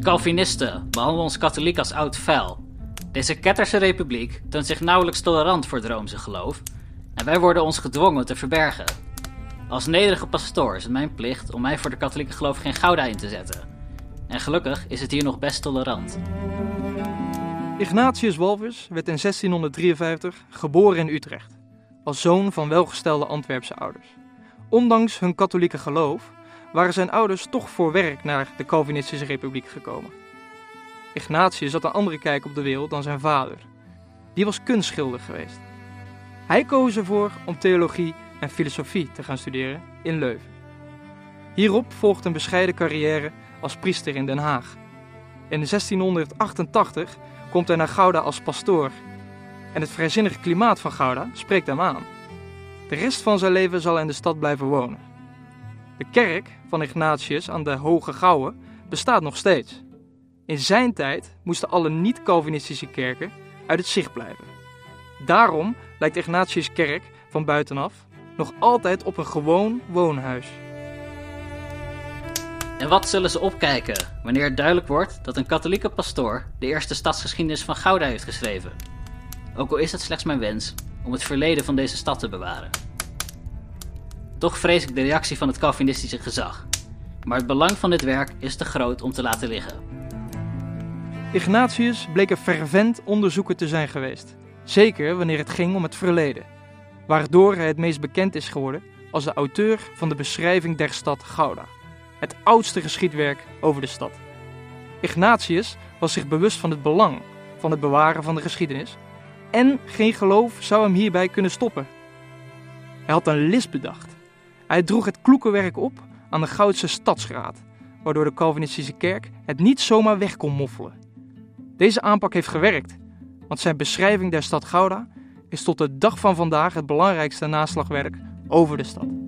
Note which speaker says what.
Speaker 1: Calvinisten behandelen ons katholiek als oud vuil. Deze ketterse republiek toont zich nauwelijks tolerant voor het Roomse geloof en wij worden ons gedwongen te verbergen. Als nederige pastoor is het mijn plicht om mij voor de katholieke geloof geen gouda in te zetten. En gelukkig is het hier nog best tolerant.
Speaker 2: Ignatius Walvis werd in 1653 geboren in Utrecht, als zoon van welgestelde Antwerpse ouders. Ondanks hun katholieke geloof waren zijn ouders toch voor werk naar de Calvinistische Republiek gekomen. Ignatius had een andere kijk op de wereld dan zijn vader. Die was kunstschilder geweest. Hij koos ervoor om theologie en filosofie te gaan studeren in Leuven. Hierop volgt een bescheiden carrière als priester in Den Haag. In 1688 komt hij naar Gouda als pastoor. En het vrijzinnige klimaat van Gouda spreekt hem aan. De rest van zijn leven zal hij in de stad blijven wonen. De kerk van Ignatius aan de Hoge Gouwen bestaat nog steeds. In zijn tijd moesten alle niet-Calvinistische kerken uit het zicht blijven. Daarom lijkt Ignatius' kerk van buitenaf nog altijd op een gewoon woonhuis.
Speaker 1: En wat zullen ze opkijken wanneer het duidelijk wordt dat een katholieke pastoor de eerste stadsgeschiedenis van Gouda heeft geschreven? Ook al is het slechts mijn wens om het verleden van deze stad te bewaren. Toch vrees ik de reactie van het Calvinistische gezag. Maar het belang van dit werk is te groot om te laten liggen.
Speaker 2: Ignatius bleek een fervent onderzoeker te zijn geweest. Zeker wanneer het ging om het verleden. Waardoor hij het meest bekend is geworden als de auteur van de beschrijving der stad Gouda. Het oudste geschiedwerk over de stad. Ignatius was zich bewust van het belang van het bewaren van de geschiedenis. En geen geloof zou hem hierbij kunnen stoppen. Hij had een list bedacht. Hij droeg het kloekenwerk op aan de Goudse Stadsraad, waardoor de Calvinistische kerk het niet zomaar weg kon moffelen. Deze aanpak heeft gewerkt, want zijn beschrijving der stad Gouda is tot de dag van vandaag het belangrijkste naslagwerk over de stad.